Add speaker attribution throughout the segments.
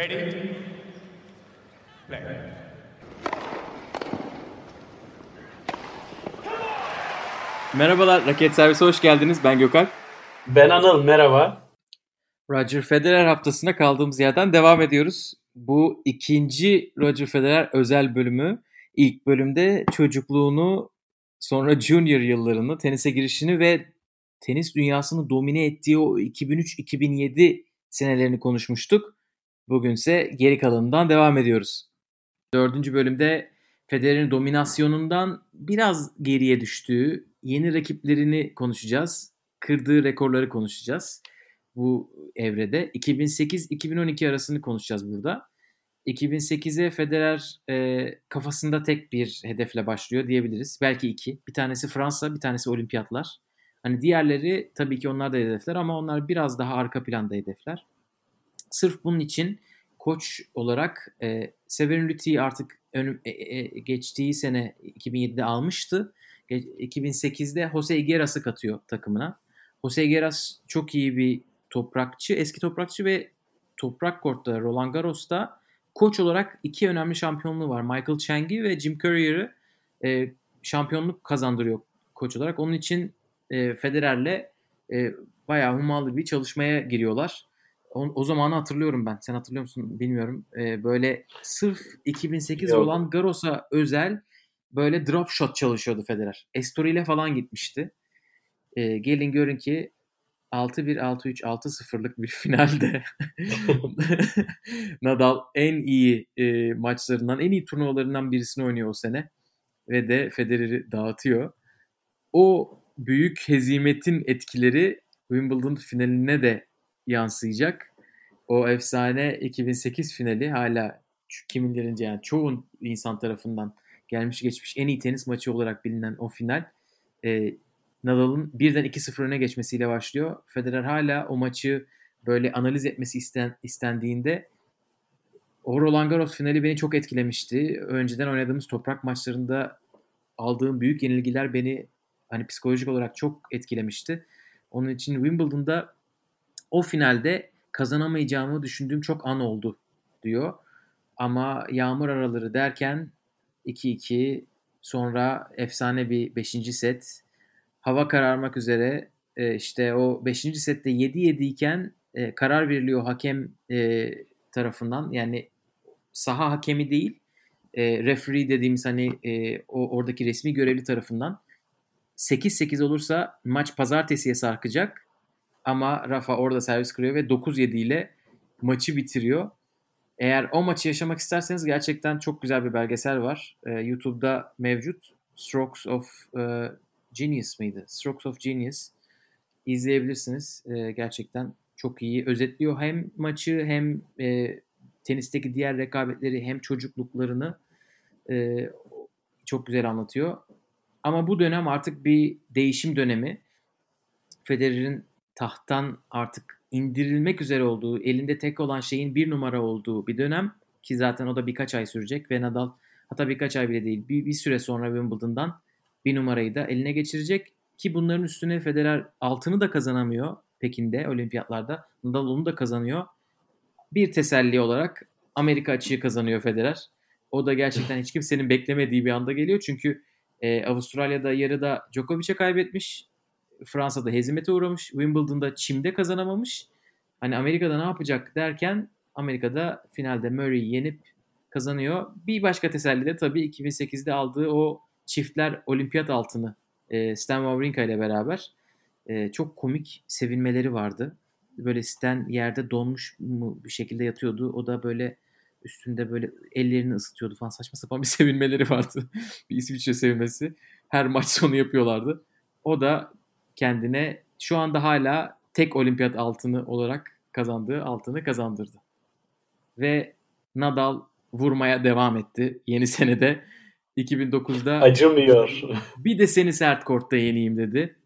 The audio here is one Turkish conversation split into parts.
Speaker 1: Ready? Play.
Speaker 2: Merhabalar, Raket Servise hoş geldiniz. Ben Gökhan.
Speaker 3: Ben Anıl, merhaba.
Speaker 2: Roger Federer haftasına kaldığımız yerden devam ediyoruz. Bu ikinci Roger Federer özel bölümü. İlk bölümde çocukluğunu, sonra junior yıllarını, tenise girişini ve tenis dünyasını domine ettiği o 2003-2007 senelerini konuşmuştuk. Bugünse geri kalanından devam ediyoruz. Dördüncü bölümde Federer'in dominasyonundan biraz geriye düştüğü, yeni rakiplerini konuşacağız. Kırdığı rekorları konuşacağız bu evrede. 2008-2012 arasını konuşacağız burada. 2008'e Federer e, kafasında tek bir hedefle başlıyor diyebiliriz. Belki iki. Bir tanesi Fransa, bir tanesi olimpiyatlar. Hani diğerleri tabii ki onlar da hedefler ama onlar biraz daha arka planda hedefler. Sırf bunun için koç olarak e, Severin Lüthi'yi artık ön, e, e, geçtiği sene 2007'de almıştı. 2008'de Jose Higueras'ı katıyor takımına. Jose Higueras çok iyi bir toprakçı, eski toprakçı ve toprak kortta Roland Garros'ta koç olarak iki önemli şampiyonluğu var. Michael Chang'i ve Jim Courier'ı e, şampiyonluk kazandırıyor koç olarak. Onun için e, Federer'le e, bayağı hummalı bir çalışmaya giriyorlar. O, o zamanı hatırlıyorum ben. Sen hatırlıyor musun bilmiyorum. E, böyle sırf 2008 Yok. olan Garros'a özel böyle drop shot çalışıyordu Federer. Estori ile falan gitmişti. E, gelin görün ki 6-1, 6-3, 6-0'lık bir finalde Nadal en iyi e, maçlarından, en iyi turnuvalarından birisini oynuyor o sene. Ve de Federer'i dağıtıyor. O büyük hezimetin etkileri Wimbledon finaline de yansıyacak. O efsane 2008 finali hala kimilerince yani çoğun insan tarafından gelmiş geçmiş en iyi tenis maçı olarak bilinen o final e, Nadal'ın birden 2-0 öne geçmesiyle başlıyor. Federer hala o maçı böyle analiz etmesi isten, istendiğinde o Roland Garros finali beni çok etkilemişti. Önceden oynadığımız toprak maçlarında aldığım büyük yenilgiler beni hani psikolojik olarak çok etkilemişti. Onun için Wimbledon'da o finalde kazanamayacağımı düşündüğüm çok an oldu diyor. Ama yağmur araları derken 2-2 sonra efsane bir 5. set hava kararmak üzere e, işte o 5. sette 7-7 iken e, karar veriliyor hakem e, tarafından. Yani saha hakemi değil e, referee dediğimiz hani e, o oradaki resmi görevli tarafından 8-8 olursa maç pazartesiye sarkacak. Ama Rafa orada servis kırıyor ve 9-7 ile maçı bitiriyor. Eğer o maçı yaşamak isterseniz gerçekten çok güzel bir belgesel var. Ee, YouTube'da mevcut. Strokes of e, Genius mıydı? Strokes of Genius. izleyebilirsiniz. Ee, gerçekten çok iyi özetliyor hem maçı hem e, tenisteki diğer rekabetleri hem çocukluklarını e, çok güzel anlatıyor. Ama bu dönem artık bir değişim dönemi. Federer'in tahttan artık indirilmek üzere olduğu, elinde tek olan şeyin bir numara olduğu bir dönem ki zaten o da birkaç ay sürecek ve Nadal hatta birkaç ay bile değil bir, bir süre sonra Wimbledon'dan bir numarayı da eline geçirecek ki bunların üstüne Federer altını da kazanamıyor Pekin'de olimpiyatlarda. Nadal onu da kazanıyor. Bir teselli olarak Amerika açığı kazanıyor Federer. O da gerçekten hiç kimsenin beklemediği bir anda geliyor. Çünkü e, Avustralya'da yarıda Djokovic'e kaybetmiş. Fransa'da hezimete uğramış. Wimbledon'da çimde kazanamamış. Hani Amerika'da ne yapacak derken Amerika'da finalde Murray'i yenip kazanıyor. Bir başka teselli de tabii 2008'de aldığı o çiftler olimpiyat altını e, Stan Wawrinka ile beraber e, çok komik sevinmeleri vardı. Böyle Stan yerde donmuş mu bir şekilde yatıyordu. O da böyle üstünde böyle ellerini ısıtıyordu falan saçma sapan bir sevinmeleri vardı. bir İsviçre sevinmesi. Her maç sonu yapıyorlardı. O da kendine şu anda hala tek olimpiyat altını olarak kazandığı altını kazandırdı. Ve Nadal vurmaya devam etti yeni senede. 2009'da
Speaker 3: acımıyor.
Speaker 2: Bir de seni sert kortta yeneyim dedi.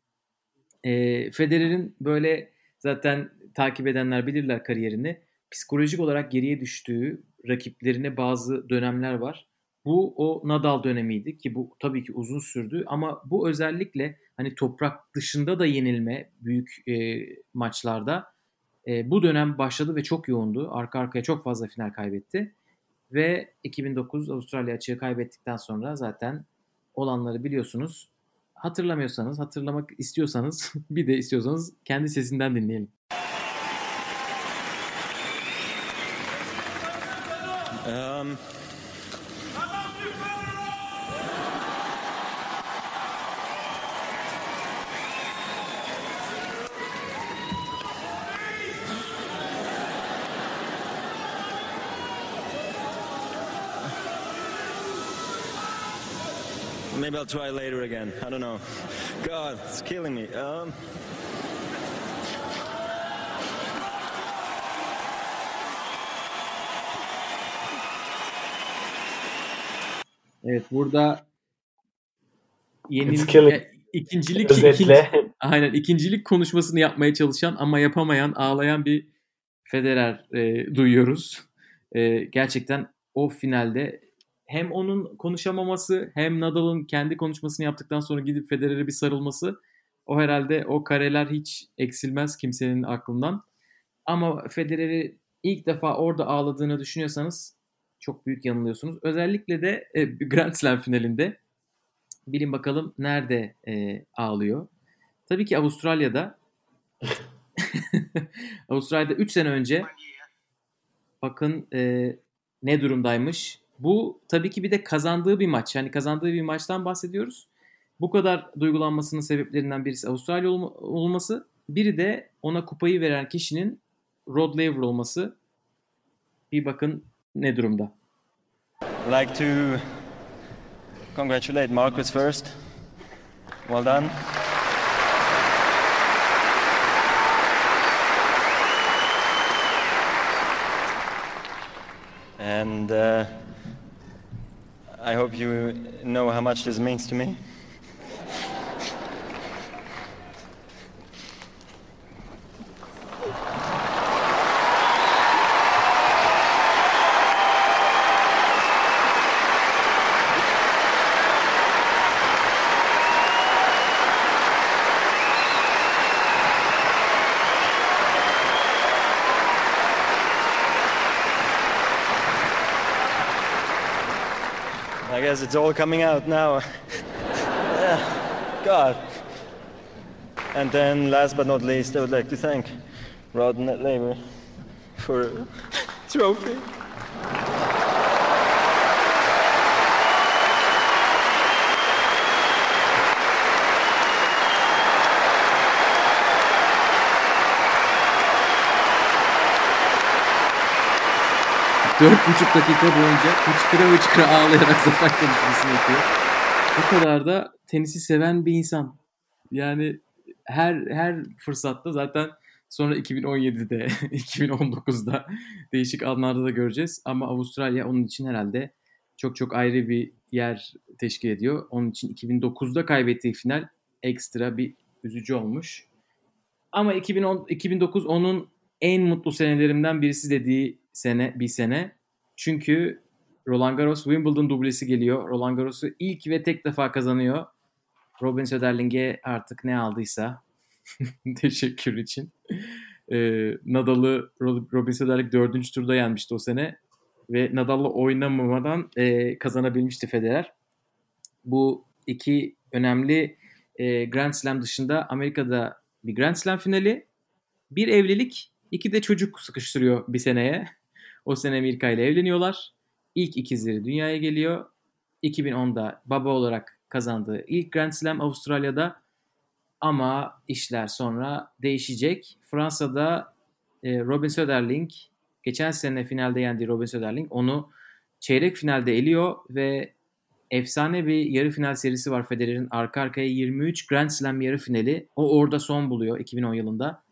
Speaker 2: E, Federer'in böyle zaten takip edenler bilirler kariyerini. Psikolojik olarak geriye düştüğü rakiplerine bazı dönemler var. Bu o Nadal dönemiydi ki bu tabii ki uzun sürdü ama bu özellikle hani toprak dışında da yenilme büyük e, maçlarda E, bu dönem başladı ve çok yoğundu. Arka arkaya çok fazla final kaybetti. Ve 2009 Avustralya açığı kaybettikten sonra zaten olanları biliyorsunuz. Hatırlamıyorsanız, hatırlamak istiyorsanız bir de istiyorsanız kendi sesinden dinleyelim. Um,
Speaker 4: Maybe I'll try later again. I don't know. God, it's killing me. Um...
Speaker 2: Evet burada yeni ikincilik
Speaker 3: Özetle.
Speaker 2: Ikinci, aynen ikincilik konuşmasını yapmaya çalışan ama yapamayan ağlayan bir Federer e, duyuyoruz. E, gerçekten o finalde hem onun konuşamaması hem Nadal'ın kendi konuşmasını yaptıktan sonra gidip Federer'e bir sarılması o herhalde o kareler hiç eksilmez kimsenin aklından. Ama Federer'i ilk defa orada ağladığını düşünüyorsanız çok büyük yanılıyorsunuz. Özellikle de e, Grand Slam finalinde bilin bakalım nerede e, ağlıyor. Tabii ki Avustralya'da. Avustralya'da 3 sene önce bakın e, ne durumdaymış. Bu tabii ki bir de kazandığı bir maç. Yani kazandığı bir maçtan bahsediyoruz. Bu kadar duygulanmasının sebeplerinden birisi Avustralya olması. Biri de ona kupayı veren kişinin Rod Laver olması. Bir bakın ne durumda.
Speaker 4: Like to congratulate Marcus first. Well done. And uh, I hope you know how much this means to me. It's all coming out now. God. And then, last but not least, I would like to thank Rod Net Labor for a trophy.
Speaker 2: Dört buçuk dakika boyunca hıçkıra hıçkıra ağlayarak zafer konuşmasını yapıyor. Bu kadar da tenisi seven bir insan. Yani her her fırsatta zaten sonra 2017'de, 2019'da değişik anlarda da göreceğiz. Ama Avustralya onun için herhalde çok çok ayrı bir yer teşkil ediyor. Onun için 2009'da kaybettiği final ekstra bir üzücü olmuş. Ama 2010, 2009 onun en mutlu senelerimden birisi dediği sene bir sene. Çünkü Roland Garros Wimbledon dublesi geliyor. Roland Garros'u ilk ve tek defa kazanıyor. Robin Söderling'e artık ne aldıysa teşekkür için. Ee, Nadal'ı Robin Söderling dördüncü turda yenmişti o sene. Ve Nadal'la oynamamadan e, kazanabilmişti Federer. Bu iki önemli e, Grand Slam dışında Amerika'da bir Grand Slam finali, bir evlilik, iki de çocuk sıkıştırıyor bir seneye. O sene Mirka ile evleniyorlar. İlk ikizleri dünyaya geliyor. 2010'da baba olarak kazandığı ilk Grand Slam Avustralya'da. Ama işler sonra değişecek. Fransa'da e, Robin Söderling geçen sene finalde yendiği Robin Söderling onu çeyrek finalde eliyor ve efsane bir yarı final serisi var Federer'in arka arkaya 23 Grand Slam yarı finali. O orada son buluyor 2010 yılında.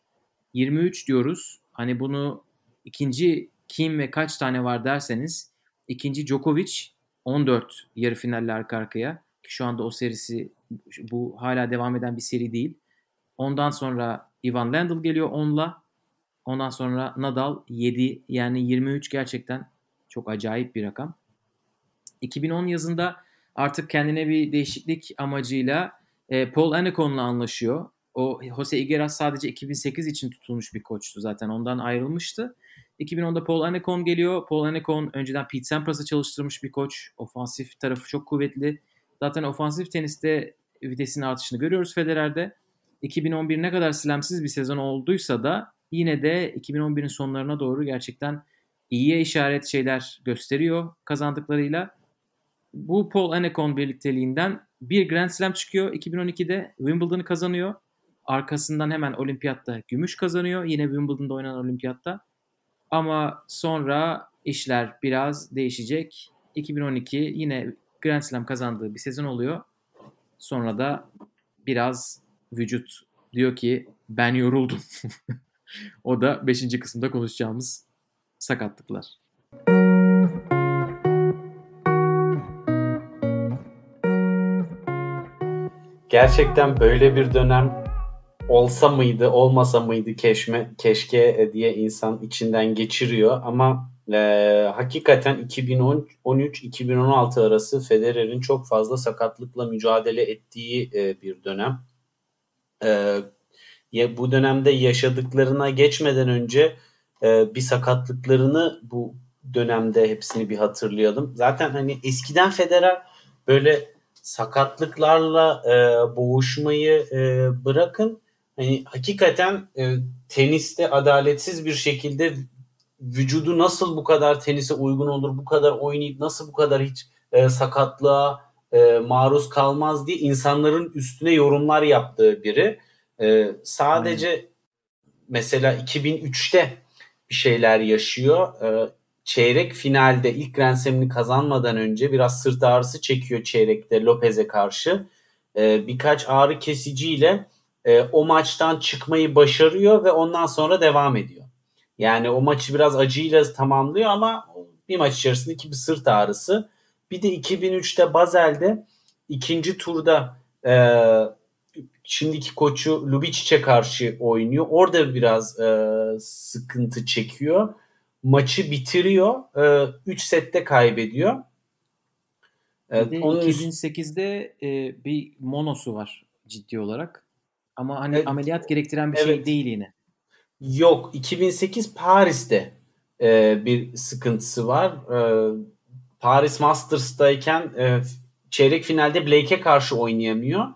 Speaker 2: 23 diyoruz. Hani bunu ikinci kim ve kaç tane var derseniz ikinci Djokovic 14 yarı finaller arka arkaya. Ki şu anda o serisi bu hala devam eden bir seri değil. Ondan sonra Ivan Lendl geliyor 10'la. Ondan sonra Nadal 7 yani 23 gerçekten çok acayip bir rakam. 2010 yazında artık kendine bir değişiklik amacıyla e, Paul Anacon'la anlaşıyor. o Jose Higueras sadece 2008 için tutulmuş bir koçtu zaten. Ondan ayrılmıştı. 2010'da Paul Anacon geliyor. Paul Anacon önceden Pete Sampras'ı çalıştırmış bir koç. Ofansif tarafı çok kuvvetli. Zaten ofansif teniste vitesin artışını görüyoruz Federer'de. 2011 ne kadar slamsiz bir sezon olduysa da yine de 2011'in sonlarına doğru gerçekten iyiye işaret şeyler gösteriyor kazandıklarıyla. Bu Paul Anacon birlikteliğinden bir Grand Slam çıkıyor. 2012'de Wimbledon'ı kazanıyor. Arkasından hemen olimpiyatta gümüş kazanıyor. Yine Wimbledon'da oynanan olimpiyatta. Ama sonra işler biraz değişecek. 2012 yine Grand Slam kazandığı bir sezon oluyor. Sonra da biraz vücut diyor ki ben yoruldum. o da 5. kısımda konuşacağımız sakatlıklar.
Speaker 3: Gerçekten böyle bir dönem olsa mıydı, olmasa mıydı keşme, keşke diye insan içinden geçiriyor. Ama e, hakikaten 2013-2016 arası Federer'in çok fazla sakatlıkla mücadele ettiği e, bir dönem. E, bu dönemde yaşadıklarına geçmeden önce e, bir sakatlıklarını bu dönemde hepsini bir hatırlayalım. Zaten hani eskiden Federer böyle sakatlıklarla e, boğuşmayı e, bırakın hani hakikaten e, teniste adaletsiz bir şekilde vücudu nasıl bu kadar tenise uygun olur, bu kadar oynayıp nasıl bu kadar hiç e, sakatlığa e, maruz kalmaz diye insanların üstüne yorumlar yaptığı biri. E, sadece Aynen. mesela 2003'te bir şeyler yaşıyor. E, çeyrek finalde ilk Grand Slam'ini kazanmadan önce biraz sırt ağrısı çekiyor çeyrekte Lopez'e karşı. E, birkaç ağrı kesiciyle e, o maçtan çıkmayı başarıyor ve ondan sonra devam ediyor. Yani o maçı biraz acıyla tamamlıyor ama bir maç içerisinde bir sırt ağrısı. Bir de 2003'te Bazel'de ikinci turda e, şimdiki koçu Lubicic'e karşı oynuyor. Orada biraz e, sıkıntı çekiyor. Maçı bitiriyor. 3 e, sette kaybediyor.
Speaker 2: E, bir 2008'de e, bir monosu var ciddi olarak. Ama hani evet. ameliyat gerektiren bir şey evet. şey değil yine.
Speaker 3: Yok. 2008 Paris'te e, bir sıkıntısı var. E, Paris Masters'tayken e, çeyrek finalde Blake'e karşı oynayamıyor.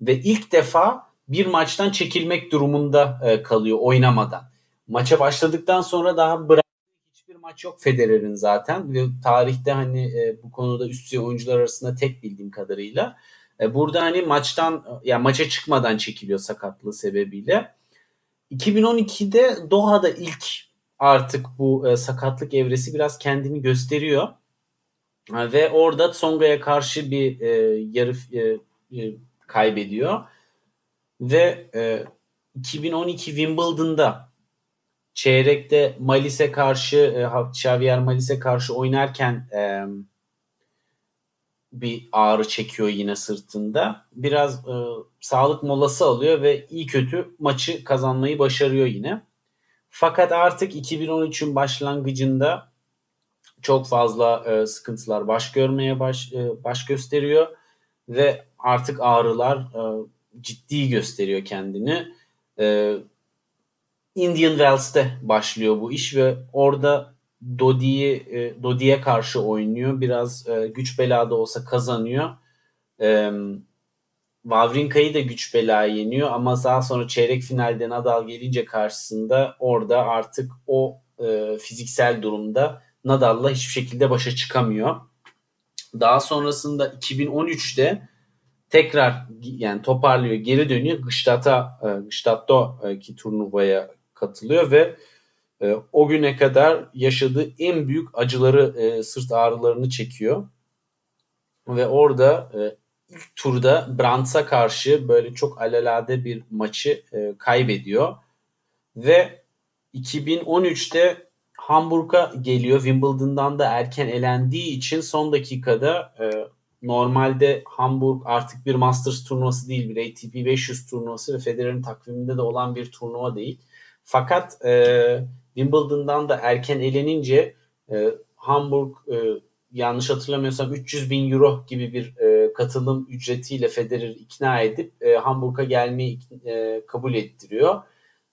Speaker 3: Ve ilk defa bir maçtan çekilmek durumunda e, kalıyor oynamadan. Maça başladıktan sonra daha bırak hiçbir maç yok Federer'in zaten. Ve tarihte hani e, bu konuda üst düzey oyuncular arasında tek bildiğim kadarıyla. E, burada hani maçtan yani maça çıkmadan çekiliyor sakatlığı sebebiyle. 2012'de Doha'da ilk artık bu e, sakatlık evresi biraz kendini gösteriyor. E, ve orada Tsonga'ya karşı bir e, yarı e, e, kaybediyor. Ve e, 2012 Wimbledon'da çeyrekte Malis'e karşı e, Xavier Malis'e karşı oynarken e, bir ağrı çekiyor yine sırtında. Biraz e, sağlık molası alıyor ve iyi kötü maçı kazanmayı başarıyor yine. Fakat artık 2013'ün başlangıcında çok fazla e, sıkıntılar baş görmeye baş, e, baş gösteriyor ve artık ağrılar e, ciddi gösteriyor kendini. E, Indian Wells'te başlıyor bu iş ve orada Dodi'yi e, Dodi'ye karşı oynuyor. Biraz e, güç belada olsa kazanıyor. E, Wawrinka'yı da güç bela yeniyor ama daha sonra çeyrek finalde Nadal gelince karşısında orada artık o e, fiziksel durumda Nadal'la hiçbir şekilde başa çıkamıyor. Daha sonrasında 2013'te tekrar yani toparlıyor, geri dönüyor. Gstaad'a e, Gstaad'daki turnuvaya katılıyor ve e, o güne kadar yaşadığı en büyük acıları, e, sırt ağrılarını çekiyor. Ve orada e, ilk turda Brands'a karşı böyle çok alelade bir maçı e, kaybediyor. Ve 2013'te Hamburg'a geliyor. Wimbledon'dan da erken elendiği için son dakikada e, normalde Hamburg artık bir Masters turnuvası değil, bir ATP 500 turnuvası ve Federer'in takviminde de olan bir turnuva değil. Fakat e, Wimbledon'dan da erken elenince e, Hamburg e, yanlış hatırlamıyorsam 300 bin euro gibi bir e, katılım ücretiyle Federer'i ikna edip e, Hamburg'a gelmeyi e, kabul ettiriyor.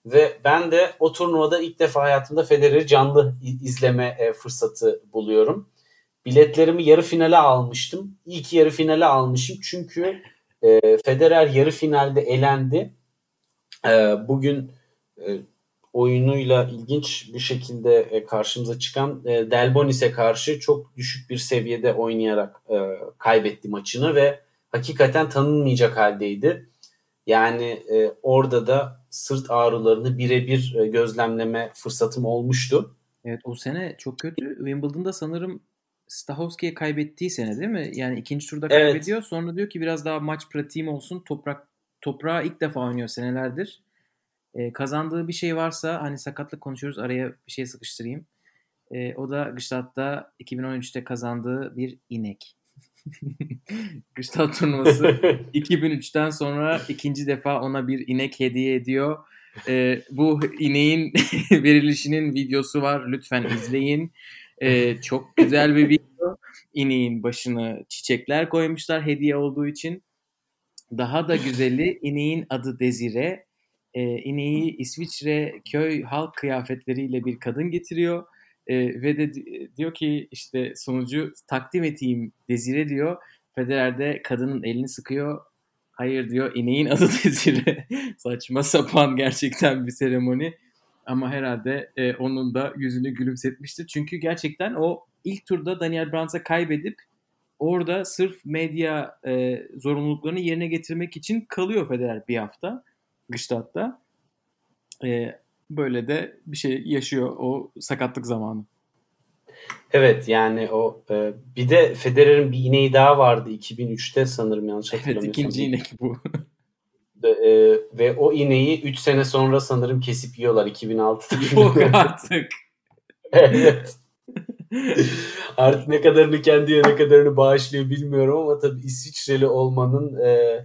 Speaker 3: Ve ben de o turnuvada ilk defa hayatımda Federer'i canlı izleme e, fırsatı buluyorum. Biletlerimi yarı finale almıştım. İlk yarı finale almışım çünkü e, Federer yarı finalde elendi. E, bugün e, oyunuyla ilginç bir şekilde e, karşımıza çıkan e, Delbonis'e karşı çok düşük bir seviyede oynayarak e, kaybetti maçını ve hakikaten tanınmayacak haldeydi. Yani orada da sırt ağrılarını birebir gözlemleme fırsatım olmuştu.
Speaker 2: Evet o sene çok kötü. Wimbledon'da sanırım Stahovski'ye kaybettiği sene değil mi? Yani ikinci turda kaybediyor. Evet. Sonra diyor ki biraz daha maç pratiğim olsun. Toprak toprağa ilk defa oynuyor senelerdir. E, kazandığı bir şey varsa hani sakatlık konuşuyoruz araya bir şey sıkıştırayım. E, o da Gstaad'da 2013'te kazandığı bir inek. Gstaad turnuvası 2003'ten sonra ikinci defa ona bir inek hediye ediyor. E, bu ineğin verilişinin videosu var. Lütfen izleyin. E, çok güzel bir video. İneğin başına çiçekler koymuşlar hediye olduğu için. Daha da güzeli ineğin adı Desire e, ineği İsviçre köy halk kıyafetleriyle bir kadın getiriyor. E, ve de diyor ki işte sonucu takdim eteyim Desire diyor. Federer de kadının elini sıkıyor. Hayır diyor ineğin adı Desire. Saçma sapan gerçekten bir seremoni. Ama herhalde e, onun da yüzünü gülümsetmiştir. Çünkü gerçekten o ilk turda Daniel Brands'a kaybedip orada sırf medya e, zorunluluklarını yerine getirmek için kalıyor Federer bir hafta. Gstaad'da. E, böyle de bir şey yaşıyor o sakatlık zamanı.
Speaker 3: Evet yani o e, bir de Federer'in bir ineği daha vardı 2003'te sanırım yanlış hatırlamıyorsam.
Speaker 2: Evet ikinci inek bu.
Speaker 3: e, ve o ineği 3 sene sonra sanırım kesip yiyorlar 2006'da.
Speaker 2: Yok artık.
Speaker 3: evet. Artık ne kadarını kendiye ne kadarını bağışlıyor bilmiyorum ama tabii İsviçreli olmanın e,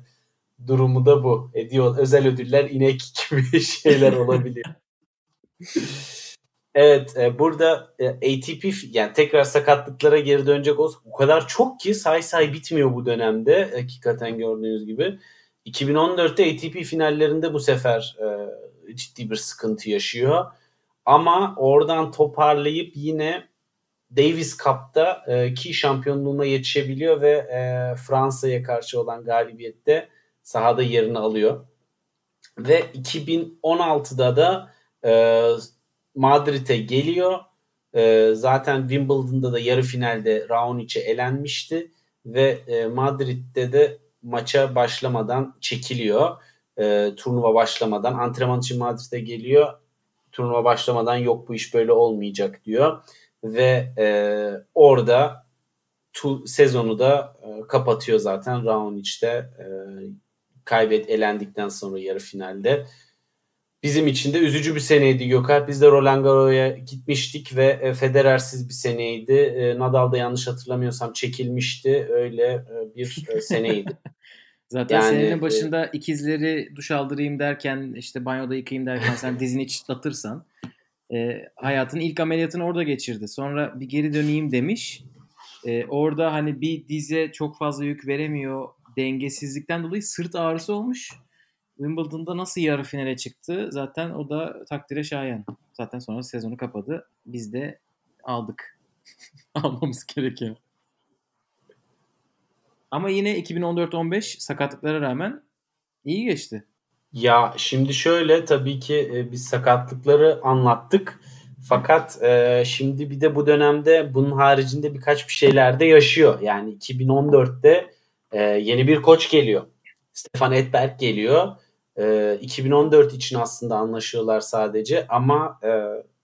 Speaker 3: durumu da bu. Ediyor özel ödüller inek gibi şeyler olabiliyor. evet e, burada e, ATP yani tekrar sakatlıklara geri dönecek olsa o kadar çok ki say say bitmiyor bu dönemde hakikaten gördüğünüz gibi. 2014'te ATP finallerinde bu sefer e, ciddi bir sıkıntı yaşıyor. Ama oradan toparlayıp yine Davis Cup'ta e, ki şampiyonluğuna yetişebiliyor ve e, Fransa'ya karşı olan galibiyette sahada yerini alıyor. Ve 2016'da da e, Madrid'e geliyor. E, zaten Wimbledon'da da yarı finalde Raonic'e elenmişti ve e, Madrid'de de maça başlamadan çekiliyor. E, turnuva başlamadan antrenman için Madrid'e geliyor. Turnuva başlamadan yok bu iş böyle olmayacak diyor ve e, orada tu, sezonu da e, kapatıyor zaten Raonic'te e, kaybet elendikten sonra yarı finalde. Bizim için de üzücü bir seneydi Gökalp. Biz de Roland Garros'a gitmiştik ve e, Federer'siz bir seneydi. E, Nadal da yanlış hatırlamıyorsam çekilmişti. Öyle e, bir seneydi.
Speaker 2: Zaten yani, senenin başında e, ikizleri duş aldırayım derken işte banyoda yıkayayım derken sen dizini çıtlatırsan e, hayatın ilk ameliyatını orada geçirdi. Sonra bir geri döneyim demiş. E, orada hani bir dize çok fazla yük veremiyor dengesizlikten dolayı sırt ağrısı olmuş. Wimbledon'da nasıl yarı finale çıktı zaten o da takdire şayan. Zaten sonra sezonu kapadı. Biz de aldık. Almamız gerekiyor. Ama yine 2014-15 sakatlıklara rağmen iyi geçti.
Speaker 3: Ya şimdi şöyle tabii ki e, biz sakatlıkları anlattık. Fakat e, şimdi bir de bu dönemde bunun haricinde birkaç bir şeyler de yaşıyor. Yani 2014'te e, yeni bir koç geliyor. Stefan Edberg geliyor. E, 2014 için aslında anlaşıyorlar sadece ama e,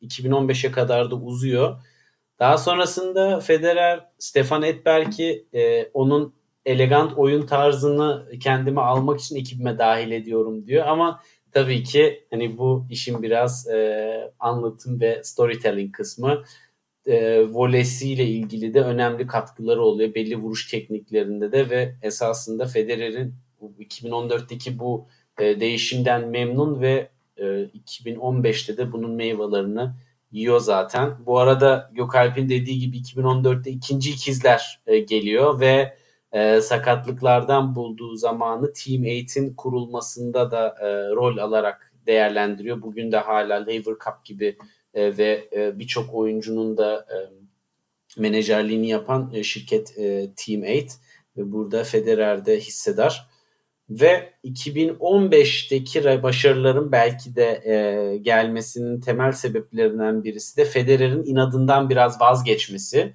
Speaker 3: 2015'e kadar da uzuyor. Daha sonrasında Federer Stefan Edberg'i e, onun elegant oyun tarzını kendime almak için ekibime dahil ediyorum diyor. Ama tabii ki hani bu işin biraz e, anlatım ve storytelling kısmı e, volesiyle ilgili de önemli katkıları oluyor. Belli vuruş tekniklerinde de ve esasında Federer'in 2014'teki bu e, değişimden memnun ve e, 2015'te de bunun meyvelerini yiyor zaten. Bu arada Gökalp'in dediği gibi 2014'te ikinci ikizler e, geliyor ve e, sakatlıklardan bulduğu zamanı Team 8'in kurulmasında da e, rol alarak değerlendiriyor. Bugün de hala Lever Cup gibi e, ve e, birçok oyuncunun da e, menajerliğini yapan şirket Team 8 ve burada Federer'de hissedar. Ve 2015'teki başarıların belki de gelmesinin temel sebeplerinden birisi de Federer'in inadından biraz vazgeçmesi.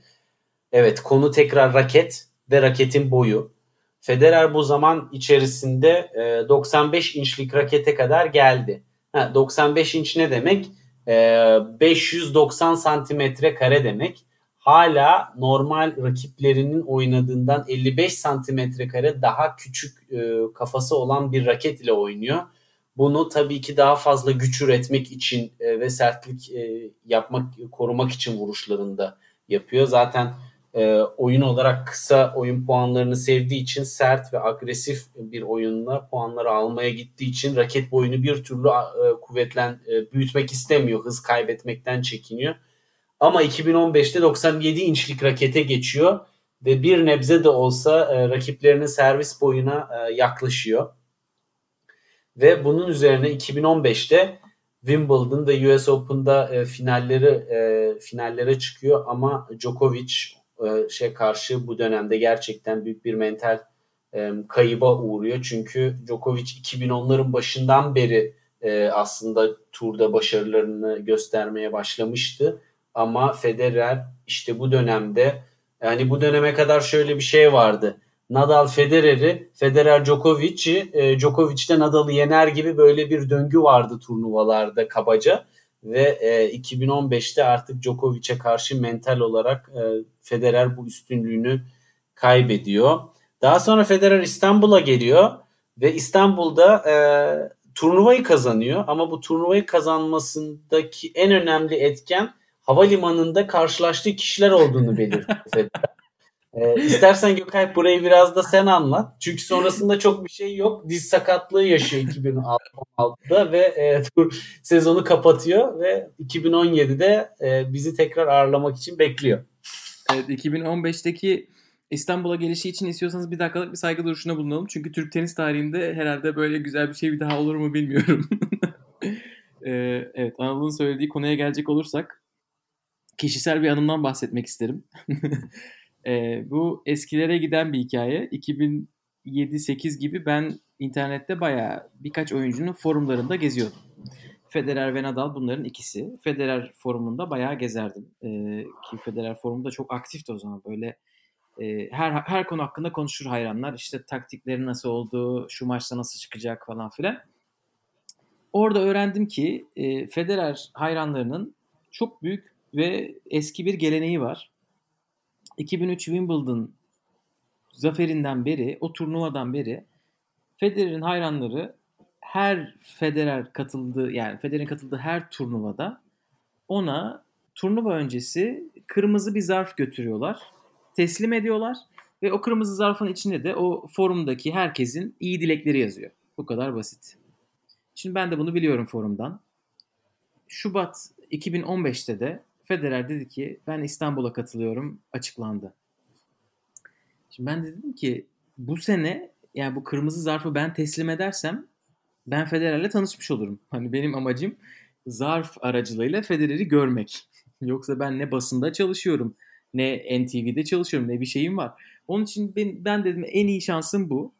Speaker 3: Evet konu tekrar raket ve raketin boyu. Federer bu zaman içerisinde e, 95 inçlik rakete kadar geldi. Ha, 95 inç ne demek? E, 590 santimetre kare demek hala normal rakiplerinin oynadığından 55 santimetre kare daha küçük e, kafası olan bir raket ile oynuyor. Bunu tabii ki daha fazla güç üretmek için e, ve sertlik e, yapmak, korumak için vuruşlarında yapıyor. Zaten e, oyun olarak kısa oyun puanlarını sevdiği için sert ve agresif bir oyunla puanları almaya gittiği için raket boyunu bir türlü e, kuvvetlen e, büyütmek istemiyor. Hız kaybetmekten çekiniyor. Ama 2015'te 97 inçlik rakete geçiyor ve bir nebze de olsa e, rakiplerinin servis boyuna e, yaklaşıyor. Ve bunun üzerine 2015'te Wimbledon'da US Open'da e, finalleri e, finallere çıkıyor ama Djokovic e, şey karşı bu dönemde gerçekten büyük bir mental e, kayıba uğruyor. Çünkü Djokovic 2010'ların başından beri e, aslında turda başarılarını göstermeye başlamıştı ama Federer işte bu dönemde yani bu döneme kadar şöyle bir şey vardı. Nadal Federer'i, Federer Djokovic'i, e, Djokovic de Nadal'ı yener gibi böyle bir döngü vardı turnuvalarda kabaca. Ve e, 2015'te artık Djokovic'e karşı mental olarak e, Federer bu üstünlüğünü kaybediyor. Daha sonra Federer İstanbul'a geliyor ve İstanbul'da e, turnuvayı kazanıyor. Ama bu turnuvayı kazanmasındaki en önemli etken havalimanında karşılaştığı kişiler olduğunu belirtti. Ee, istersen Gökay burayı biraz da sen anlat. Çünkü sonrasında çok bir şey yok. Diz sakatlığı yaşıyor 2016'da ve e, tur sezonu kapatıyor ve 2017'de e, bizi tekrar ağırlamak için bekliyor.
Speaker 2: Evet 2015'teki İstanbul'a gelişi için istiyorsanız bir dakikalık bir saygı duruşuna bulunalım. Çünkü Türk tenis tarihinde herhalde böyle güzel bir şey bir daha olur mu bilmiyorum. ee, evet Anadolu'nun söylediği konuya gelecek olursak kişisel bir anımdan bahsetmek isterim. e, bu eskilere giden bir hikaye. 2007-8 gibi ben internette bayağı birkaç oyuncunun forumlarında geziyordum. Federer ve Nadal bunların ikisi. Federer forumunda bayağı gezerdim. E, ki Federer forumunda çok aktifti o zaman. Böyle e, her her konu hakkında konuşur hayranlar. İşte taktikleri nasıl oldu, şu maçta nasıl çıkacak falan filan. Orada öğrendim ki e, Federer hayranlarının çok büyük ve eski bir geleneği var. 2003 Wimbledon zaferinden beri, o turnuvadan beri Federer'in hayranları her Federer katıldığı yani Federer'in katıldığı her turnuvada ona turnuva öncesi kırmızı bir zarf götürüyorlar. Teslim ediyorlar ve o kırmızı zarfın içinde de o forumdaki herkesin iyi dilekleri yazıyor. Bu kadar basit. Şimdi ben de bunu biliyorum forumdan. Şubat 2015'te de Federer dedi ki ben İstanbul'a katılıyorum açıklandı. Şimdi ben de dedim ki bu sene yani bu kırmızı zarfı ben teslim edersem ben Federer'le tanışmış olurum. Hani benim amacım zarf aracılığıyla Federer'i görmek. Yoksa ben ne basında çalışıyorum, ne NTV'de çalışıyorum, ne bir şeyim var. Onun için ben, ben dedim en iyi şansım bu.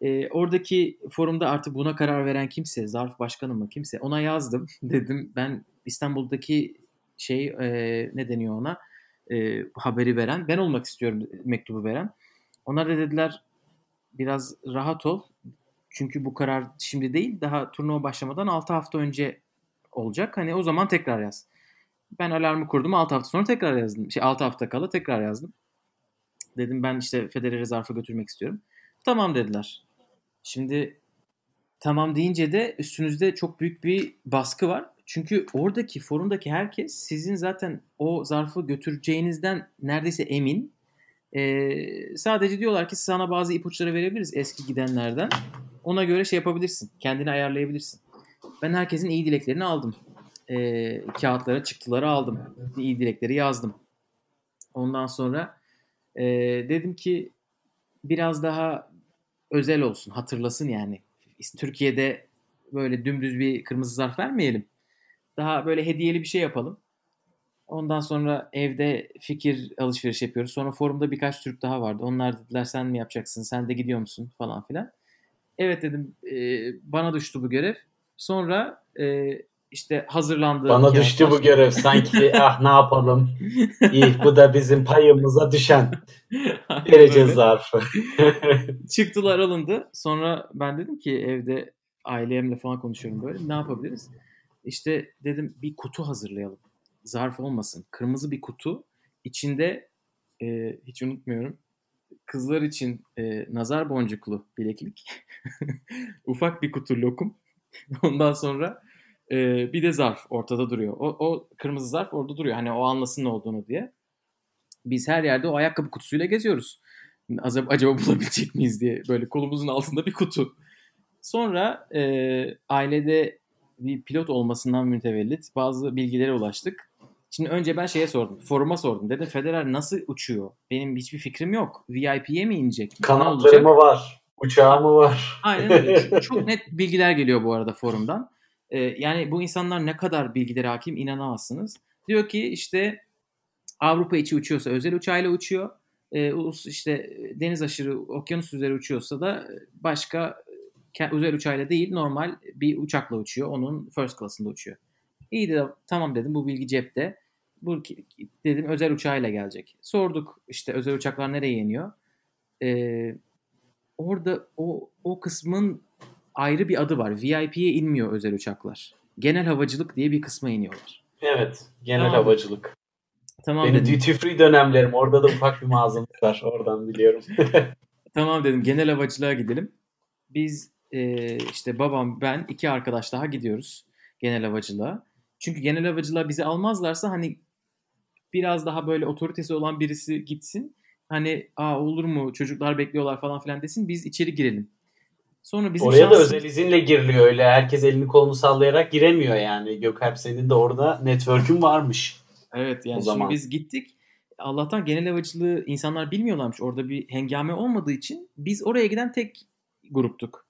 Speaker 2: E, oradaki forumda artık buna karar veren kimse, zarf başkanı mı kimse ona yazdım. Dedim ben İstanbul'daki şey e, ne deniyor ona e, haberi veren ben olmak istiyorum mektubu veren. Onlar da dediler biraz rahat ol. Çünkü bu karar şimdi değil daha turnuva başlamadan 6 hafta önce olacak. Hani o zaman tekrar yaz. Ben alarmı kurdum 6 hafta sonra tekrar yazdım. Şey 6 hafta kala tekrar yazdım. Dedim ben işte Federer'i zarfa götürmek istiyorum. Tamam dediler. Şimdi tamam deyince de üstünüzde çok büyük bir baskı var. Çünkü oradaki forumdaki herkes sizin zaten o zarfı götüreceğinizden neredeyse emin. Ee, sadece diyorlar ki sana bazı ipuçları verebiliriz eski gidenlerden. Ona göre şey yapabilirsin. Kendini ayarlayabilirsin. Ben herkesin iyi dileklerini aldım. Ee, kağıtlara çıktıları aldım. İyi dilekleri yazdım. Ondan sonra e, dedim ki biraz daha özel olsun, hatırlasın yani. Türkiye'de böyle dümdüz bir kırmızı zarf vermeyelim. Daha böyle hediyeli bir şey yapalım. Ondan sonra evde fikir alışveriş yapıyoruz. Sonra forumda birkaç Türk daha vardı. Onlar dediler sen mi yapacaksın, sen de gidiyor musun falan filan. Evet dedim e, bana düştü bu görev. Sonra e, işte hazırlandı.
Speaker 3: Bana düştü bu görev sanki ah ne yapalım. İyi bu da bizim payımıza düşen derece zarfı.
Speaker 2: Çıktılar alındı. Sonra ben dedim ki evde ailemle falan konuşuyorum böyle. Ne yapabiliriz? İşte dedim bir kutu hazırlayalım. Zarf olmasın. Kırmızı bir kutu. İçinde e, hiç unutmuyorum. Kızlar için e, nazar boncuklu bileklik. Ufak bir kutu lokum. Ondan sonra e, bir de zarf ortada duruyor. O, o kırmızı zarf orada duruyor. Hani o anlasın ne olduğunu diye. Biz her yerde o ayakkabı kutusuyla geziyoruz. Acaba, acaba bulabilecek miyiz diye böyle kolumuzun altında bir kutu. Sonra e, ailede bir pilot olmasından mütevellit bazı bilgilere ulaştık. Şimdi önce ben şeye sordum. Foruma sordum. Dedim Federer nasıl uçuyor? Benim hiçbir fikrim yok. VIP'ye mi inecek?
Speaker 3: Kanatları mı var? Uçağı mı var?
Speaker 2: Aynen öyle. Çok net bilgiler geliyor bu arada forumdan. Ee, yani bu insanlar ne kadar bilgilere hakim inanamazsınız. Diyor ki işte Avrupa içi uçuyorsa özel uçağıyla uçuyor. Ee, işte deniz aşırı okyanus üzeri uçuyorsa da başka özel uçağıyla değil normal bir uçakla uçuyor. Onun first class'ında uçuyor. İyi de tamam dedim bu bilgi cepte. Bu dedim özel uçağıyla gelecek. Sorduk işte özel uçaklar nereye iniyor? Ee, orada o o kısmın ayrı bir adı var. VIP'ye inmiyor özel uçaklar. Genel havacılık diye bir kısma iniyorlar.
Speaker 3: Evet. Genel tamam. havacılık.
Speaker 2: Tamam
Speaker 3: Benim dedim. duty free dönemlerim. Orada da ufak bir mağazamız var. Oradan biliyorum.
Speaker 2: tamam dedim. Genel havacılığa gidelim. Biz e, işte babam ben iki arkadaş daha gidiyoruz genel havacılığa. Çünkü genel havacılığa bizi almazlarsa hani biraz daha böyle otoritesi olan birisi gitsin. Hani aa olur mu çocuklar bekliyorlar falan filan desin biz içeri girelim.
Speaker 3: Sonra bizim Oraya şansımız... da özel izinle giriliyor öyle. Herkes elini kolunu sallayarak giremiyor yani. Gökalp senin de orada network'ün varmış.
Speaker 2: Evet yani o zaman. biz gittik. Allah'tan genel havacılığı insanlar bilmiyorlarmış. Orada bir hengame olmadığı için biz oraya giden tek gruptuk.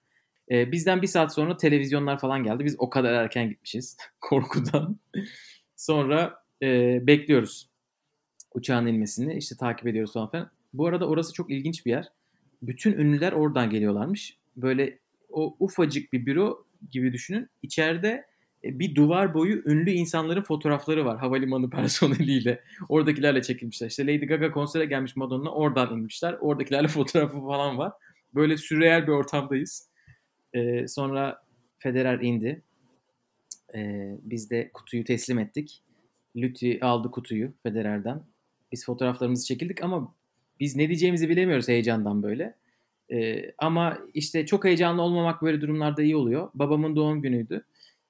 Speaker 2: Ee, bizden bir saat sonra televizyonlar falan geldi. Biz o kadar erken gitmişiz korkudan. sonra e, bekliyoruz uçağın inmesini. İşte takip ediyoruz falan filan. Bu arada orası çok ilginç bir yer. Bütün ünlüler oradan geliyorlarmış. Böyle o ufacık bir büro gibi düşünün. İçeride e, bir duvar boyu ünlü insanların fotoğrafları var havalimanı personeliyle. Oradakilerle çekilmişler. İşte Lady Gaga konsere gelmiş Madonna oradan inmişler. Oradakilerle fotoğrafı falan var. Böyle sürreel bir ortamdayız. Ee, sonra Federer indi. Ee, biz de kutuyu teslim ettik. Lütfi aldı kutuyu Federer'den. Biz fotoğraflarımızı çekildik ama biz ne diyeceğimizi bilemiyoruz heyecandan böyle. Ee, ama işte çok heyecanlı olmamak böyle durumlarda iyi oluyor. Babamın doğum günüydü.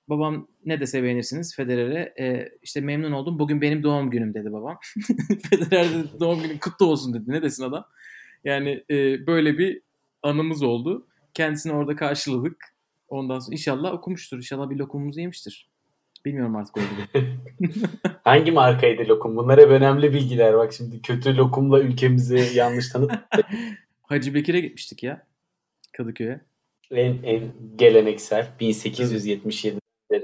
Speaker 2: Babam ne dese beğenirsiniz Federer'e e, işte memnun oldum. Bugün benim doğum günüm dedi babam. Federer dedi, doğum günü kutlu olsun dedi. Ne desin adam? Yani e, böyle bir anımız oldu. Kendisini orada karşıladık. Ondan sonra inşallah okumuştur. İnşallah bir lokumumuzu yemiştir. Bilmiyorum artık oldu
Speaker 3: Hangi markaydı lokum? Bunlar hep önemli bilgiler. Bak şimdi kötü lokumla ülkemizi yanlış tanıt.
Speaker 2: Hacı Bekir'e gitmiştik ya. Kadıköy'e.
Speaker 3: En, en geleneksel 1877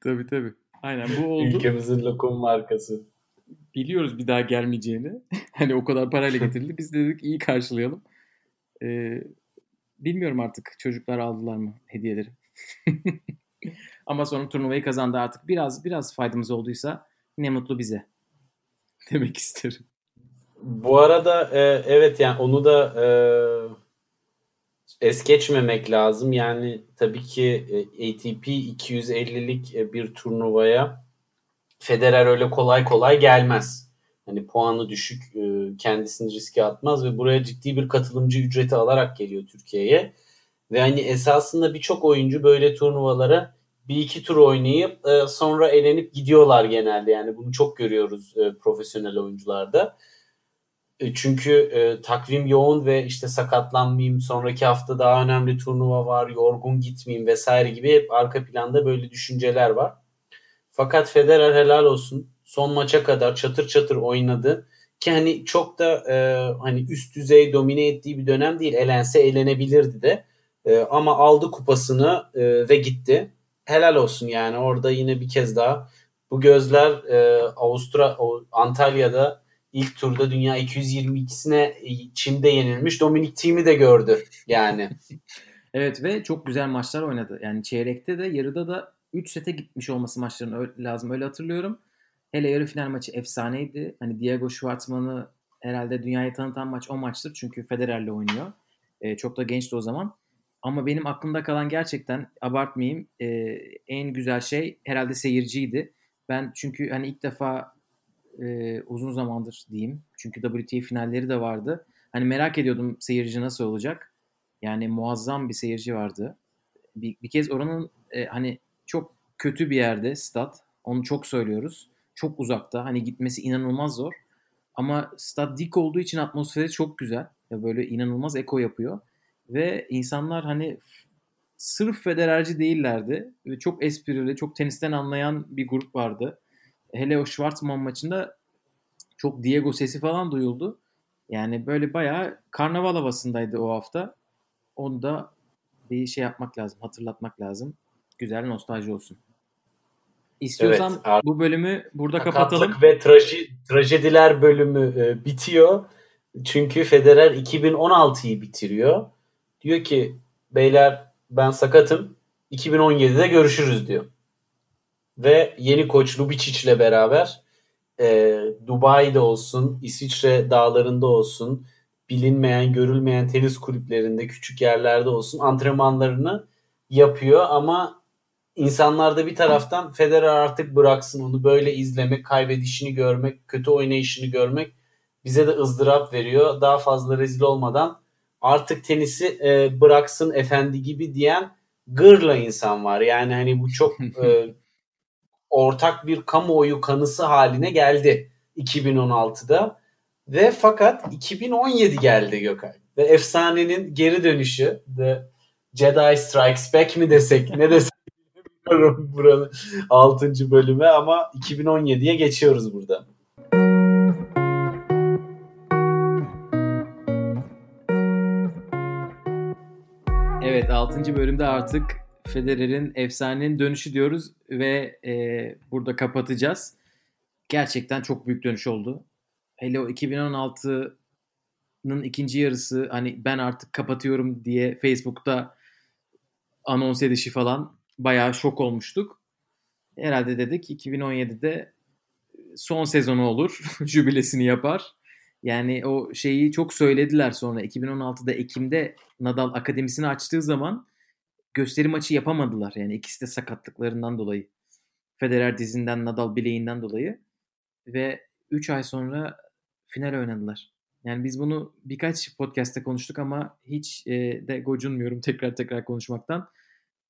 Speaker 2: tabii tabii. Aynen bu oldu.
Speaker 3: Ülkemizin lokum markası.
Speaker 2: Biliyoruz bir daha gelmeyeceğini. hani o kadar parayla getirildi. Biz dedik iyi karşılayalım. Ee, bilmiyorum artık çocuklar aldılar mı hediyeleri. Ama sonra turnuvayı kazandı artık. Biraz biraz faydamız olduysa ne mutlu bize. Demek isterim.
Speaker 3: Bu arada e, evet yani onu da e, es geçmemek lazım. Yani tabii ki e, ATP 250'lik e, bir turnuvaya Federer öyle kolay kolay gelmez. Hani puanı düşük, e, kendisini riske atmaz ve buraya ciddi bir katılımcı ücreti alarak geliyor Türkiye'ye. Ve hani esasında birçok oyuncu böyle turnuvalara bir iki tur oynayıp e, sonra elenip gidiyorlar genelde. Yani bunu çok görüyoruz e, profesyonel oyuncularda. Çünkü takvim yoğun ve işte sakatlanmayayım, sonraki hafta daha önemli turnuva var, yorgun gitmeyeyim vesaire gibi hep arka planda böyle düşünceler var. Fakat Federer helal olsun son maça kadar çatır çatır oynadı. ki hani çok da e, hani üst düzey domine ettiği bir dönem değil. Elense eğlenebilirdi de. E, ama aldı kupasını e, ve gitti. Helal olsun yani orada yine bir kez daha bu gözler e, Avustra Antalya'da ilk turda dünya 222'sine Çin'de yenilmiş Dominik Thiem'i de gördü yani.
Speaker 2: evet ve çok güzel maçlar oynadı. Yani çeyrekte de yarıda da 3 sete gitmiş olması maçların lazım öyle hatırlıyorum. Hele yarı final maçı efsaneydi. Hani Diego Schwartzman'ı herhalde dünyaya tanıtan maç o maçtır. Çünkü Federer'le oynuyor. E, çok da gençti o zaman. Ama benim aklımda kalan gerçekten abartmayayım e, en güzel şey herhalde seyirciydi. Ben çünkü hani ilk defa e, uzun zamandır diyeyim. Çünkü WTA finalleri de vardı. Hani merak ediyordum seyirci nasıl olacak. Yani muazzam bir seyirci vardı. Bir, bir kez oranın e, hani çok kötü bir yerde stat. Onu çok söylüyoruz. Çok uzakta. Hani gitmesi inanılmaz zor. Ama stat dik olduğu için atmosferi çok güzel. Ya böyle inanılmaz eko yapıyor. Ve insanlar hani sırf federerci değillerdi. Ve çok esprili, çok tenisten anlayan bir grup vardı. Hele o Schwartzman maçında çok Diego sesi falan duyuldu. Yani böyle bayağı karnaval havasındaydı o hafta. Onu da bir şey yapmak lazım, hatırlatmak lazım. Güzel nostalji olsun. İstiyorsan evet, bu bölümü burada kapatalım.
Speaker 3: ve traji, trajediler bölümü e, bitiyor. Çünkü Federer 2016'yı bitiriyor. Diyor ki beyler ben sakatım 2017'de görüşürüz diyor. Ve yeni koç Lubicic ile beraber e, Dubai'de olsun, İsviçre dağlarında olsun, bilinmeyen, görülmeyen tenis kulüplerinde, küçük yerlerde olsun antrenmanlarını yapıyor ama insanlar da bir taraftan Federer artık bıraksın onu böyle izlemek, kaybedişini görmek, kötü oynayışını görmek bize de ızdırap veriyor. Daha fazla rezil olmadan artık tenisi e, bıraksın efendi gibi diyen gırla insan var. Yani hani bu çok e, ortak bir kamuoyu kanısı haline geldi 2016'da. Ve fakat 2017 geldi Gökay. Ve efsanenin geri dönüşü The Jedi Strikes Back mi desek ne desek bilmiyorum buranın 6. bölüme ama 2017'ye geçiyoruz burada.
Speaker 2: Evet 6. bölümde artık Federer'in efsanenin dönüşü diyoruz ve e, burada kapatacağız. Gerçekten çok büyük dönüş oldu. Hele o 2016'nın ikinci yarısı hani ben artık kapatıyorum diye Facebook'ta anons edişi falan bayağı şok olmuştuk. Herhalde dedik 2017'de son sezonu olur. Jübilesini yapar. Yani o şeyi çok söylediler sonra. 2016'da Ekim'de Nadal akademisini açtığı zaman gösteri maçı yapamadılar. Yani ikisi de sakatlıklarından dolayı. Federer dizinden, Nadal bileğinden dolayı. Ve 3 ay sonra final oynadılar. Yani biz bunu birkaç podcast'te konuştuk ama hiç e, de gocunmuyorum tekrar tekrar konuşmaktan.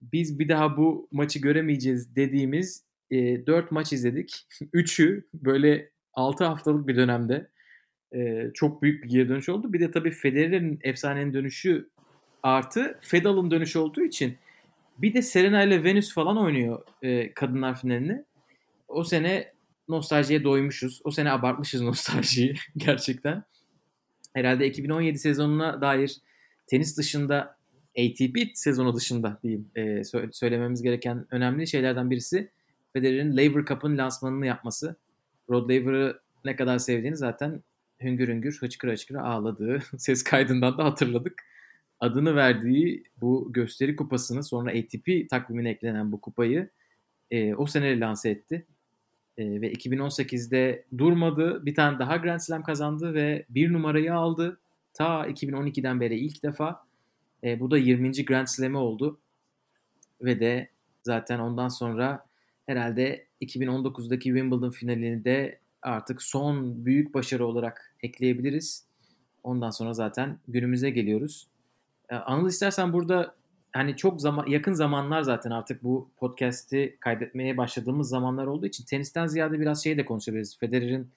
Speaker 2: Biz bir daha bu maçı göremeyeceğiz dediğimiz e, 4 maç izledik. 3'ü böyle 6 haftalık bir dönemde e, çok büyük bir geri dönüş oldu. Bir de tabii Federer'in efsanenin dönüşü artı Fedal'ın dönüşü olduğu için bir de Serena ile Venus falan oynuyor e, kadınlar finalini. O sene nostaljiye doymuşuz. O sene abartmışız nostaljiyi gerçekten. Herhalde 2017 sezonuna dair tenis dışında ATP sezonu dışında diyeyim e, sö- söylememiz gereken önemli şeylerden birisi Federer'in Laver Cup'ın lansmanını yapması. Rod Laver'ı ne kadar sevdiğini zaten hüngür hüngür hıçkıra hıçkıra ağladığı ses kaydından da hatırladık. Adını verdiği bu gösteri kupasını sonra ATP takvimine eklenen bu kupayı e, o sene lanse etti. E, ve 2018'de durmadı. Bir tane daha Grand Slam kazandı ve bir numarayı aldı. Ta 2012'den beri ilk defa. E, bu da 20. Grand Slam'i oldu. Ve de zaten ondan sonra herhalde 2019'daki Wimbledon finalini de artık son büyük başarı olarak ekleyebiliriz. Ondan sonra zaten günümüze geliyoruz. Ee, Anıl istersen burada hani çok zaman yakın zamanlar zaten artık bu podcast'i kaydetmeye başladığımız zamanlar olduğu için tenisten ziyade biraz şey de konuşabiliriz. Federer'in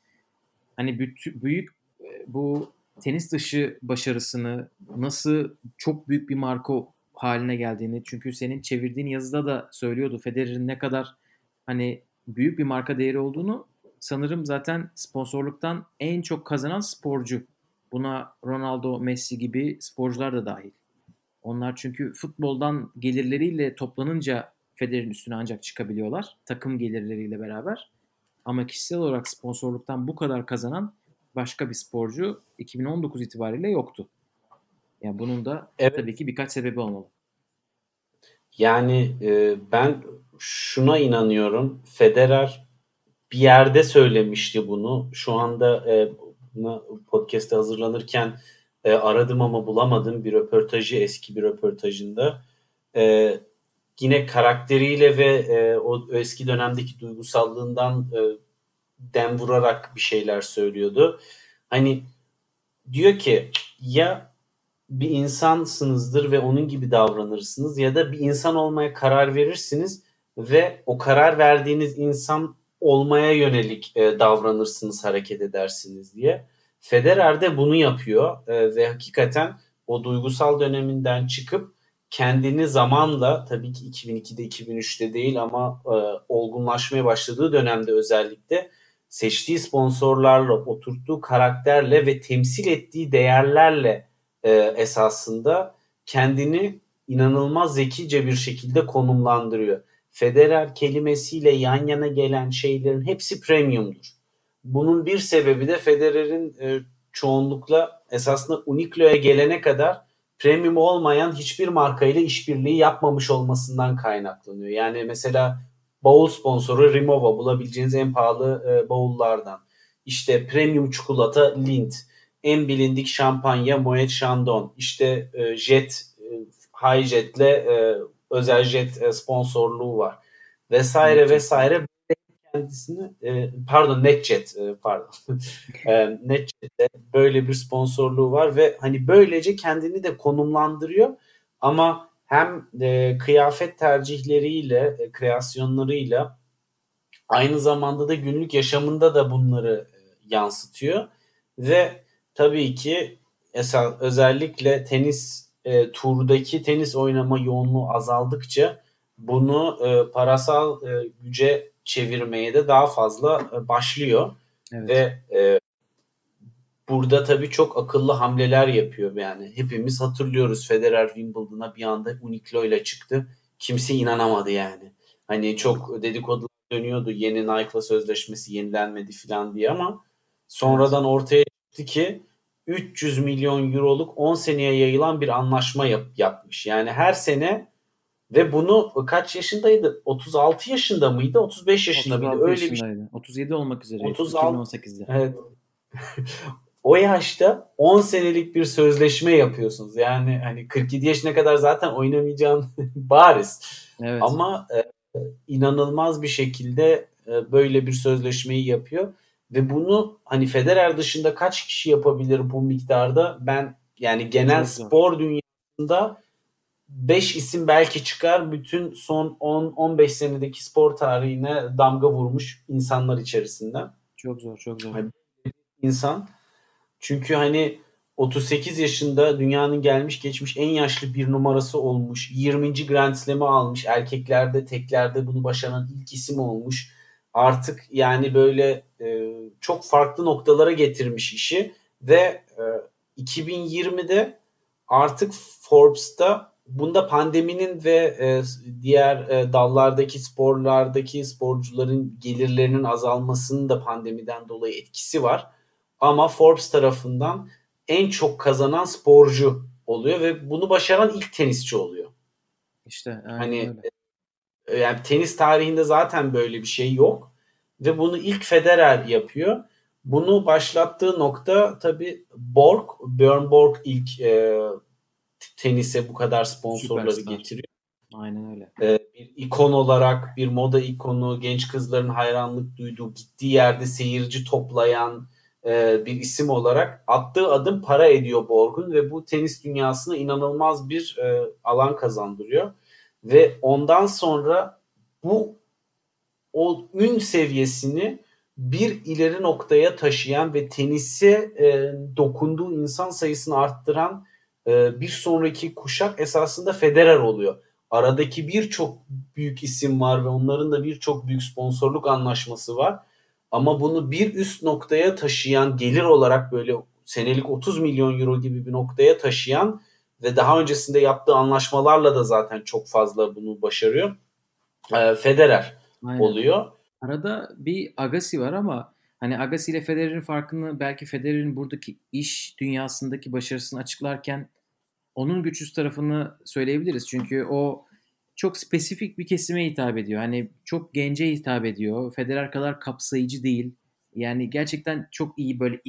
Speaker 2: hani büyük e, bu tenis dışı başarısını nasıl çok büyük bir marka haline geldiğini çünkü senin çevirdiğin yazıda da söylüyordu Federer'in ne kadar hani büyük bir marka değeri olduğunu sanırım zaten sponsorluktan en çok kazanan sporcu. Buna Ronaldo, Messi gibi sporcular da dahil. Onlar çünkü futboldan gelirleriyle toplanınca Federer'in üstüne ancak çıkabiliyorlar. Takım gelirleriyle beraber. Ama kişisel olarak sponsorluktan bu kadar kazanan başka bir sporcu 2019 itibariyle yoktu. Yani bunun da evet. tabii ki birkaç sebebi olmalı.
Speaker 3: Yani e, ben şuna inanıyorum. Federer bir yerde söylemişti bunu. Şu anda e, podcast'te hazırlanırken e, aradım ama bulamadım bir röportajı eski bir röportajında. E, yine karakteriyle ve e, o eski dönemdeki duygusallığından e, dem vurarak bir şeyler söylüyordu. Hani diyor ki ya bir insansınızdır ve onun gibi davranırsınız ya da bir insan olmaya karar verirsiniz ve o karar verdiğiniz insan olmaya yönelik e, davranırsınız, hareket edersiniz diye. Federer de bunu yapıyor e, ve hakikaten o duygusal döneminden çıkıp kendini zamanla tabii ki 2002'de 2003'te değil ama e, olgunlaşmaya başladığı dönemde özellikle seçtiği sponsorlarla, oturttuğu karakterle ve temsil ettiği değerlerle e, esasında kendini inanılmaz zekice bir şekilde konumlandırıyor. Federer kelimesiyle yan yana gelen şeylerin hepsi premiumdur. Bunun bir sebebi de Federer'in e, çoğunlukla esasında Uniqlo'ya gelene kadar premium olmayan hiçbir markayla işbirliği yapmamış olmasından kaynaklanıyor. Yani mesela bavul sponsoru Rimowa bulabileceğiniz en pahalı e, bavullardan. İşte premium çikolata Lindt, en bilindik şampanya Moet Chandon, işte e, Jet, e, High Jet'le e, özel jet e, sponsorluğu var. Vesaire evet. vesaire kendisini e, pardon NetJet e, pardon e, NetJet'te böyle bir sponsorluğu var ve hani böylece kendini de konumlandırıyor ama hem e, kıyafet tercihleriyle, e, kreasyonlarıyla aynı zamanda da günlük yaşamında da bunları e, yansıtıyor ve tabii ki esas özellikle tenis e, turdaki tenis oynama yoğunluğu azaldıkça bunu e, parasal e, güce çevirmeye de daha fazla e, başlıyor evet. ve e, burada tabii çok akıllı hamleler yapıyor yani. Hepimiz hatırlıyoruz Federer Wimbledon'a bir anda Uniqlo ile çıktı. Kimse inanamadı yani. Hani çok dedikodu dönüyordu yeni Nike'la sözleşmesi yenilenmedi falan diye ama sonradan ortaya çıktı ki 300 milyon euroluk 10 seneye yayılan bir anlaşma yap, yapmış. Yani her sene ve bunu kaç yaşındaydı? 36 yaşında mıydı? 35 yaşında mıydı? Öyle yaşındaydı.
Speaker 2: bir şey. 37 olmak üzere.
Speaker 3: 36 2018'de. Evet. O yaşta 10 senelik bir sözleşme yapıyorsunuz. Yani hani 47 yaşına kadar zaten oynamayacağın bariz. Evet. Ama e, inanılmaz bir şekilde e, böyle bir sözleşmeyi yapıyor ve bunu hani Federer dışında kaç kişi yapabilir bu miktarda? Ben yani genel spor dünyasında 5 isim belki çıkar bütün son 10-15 senedeki spor tarihine damga vurmuş insanlar içerisinden.
Speaker 2: Çok zor, çok zor.
Speaker 3: İnsan. Çünkü hani 38 yaşında dünyanın gelmiş geçmiş en yaşlı bir numarası olmuş. 20. Grand Slam'ı almış. Erkeklerde, teklerde bunu başaran ilk isim olmuş. Artık yani böyle e, çok farklı noktalara getirmiş işi ve e, 2020'de artık Forbes'ta bunda pandeminin ve e, diğer e, dallardaki sporlardaki sporcuların gelirlerinin azalmasının da pandemiden dolayı etkisi var. Ama Forbes tarafından en çok kazanan sporcu oluyor ve bunu başaran ilk tenisçi oluyor.
Speaker 2: İşte
Speaker 3: hani öyle. E, yani tenis tarihinde zaten böyle bir şey yok ve bunu ilk Federer yapıyor. Bunu başlattığı nokta tabi Borg, Björn Borg ilk e, tenise bu kadar sponsorları Süperstar. getiriyor.
Speaker 2: Aynen öyle.
Speaker 3: Ee, bir ikon olarak bir moda ikonu, genç kızların hayranlık duyduğu, gittiği yerde seyirci toplayan e, bir isim olarak attığı adım para ediyor Borg'un ve bu tenis dünyasına inanılmaz bir e, alan kazandırıyor. Ve ondan sonra bu o ün seviyesini bir ileri noktaya taşıyan ve tenise e, dokunduğu insan sayısını arttıran e, bir sonraki kuşak esasında Federer oluyor. Aradaki birçok büyük isim var ve onların da birçok büyük sponsorluk anlaşması var. Ama bunu bir üst noktaya taşıyan gelir olarak böyle senelik 30 milyon euro gibi bir noktaya taşıyan ve daha öncesinde yaptığı anlaşmalarla da zaten çok fazla bunu başarıyor. E, Federer Aynen. oluyor.
Speaker 2: Arada bir Agassi var ama hani Agassi ile Federer'in farkını belki Federer'in buradaki iş dünyasındaki başarısını açıklarken onun güçsüz tarafını söyleyebiliriz. Çünkü o çok spesifik bir kesime hitap ediyor. Hani çok gence hitap ediyor. Federer kadar kapsayıcı değil. Yani gerçekten çok iyi böyle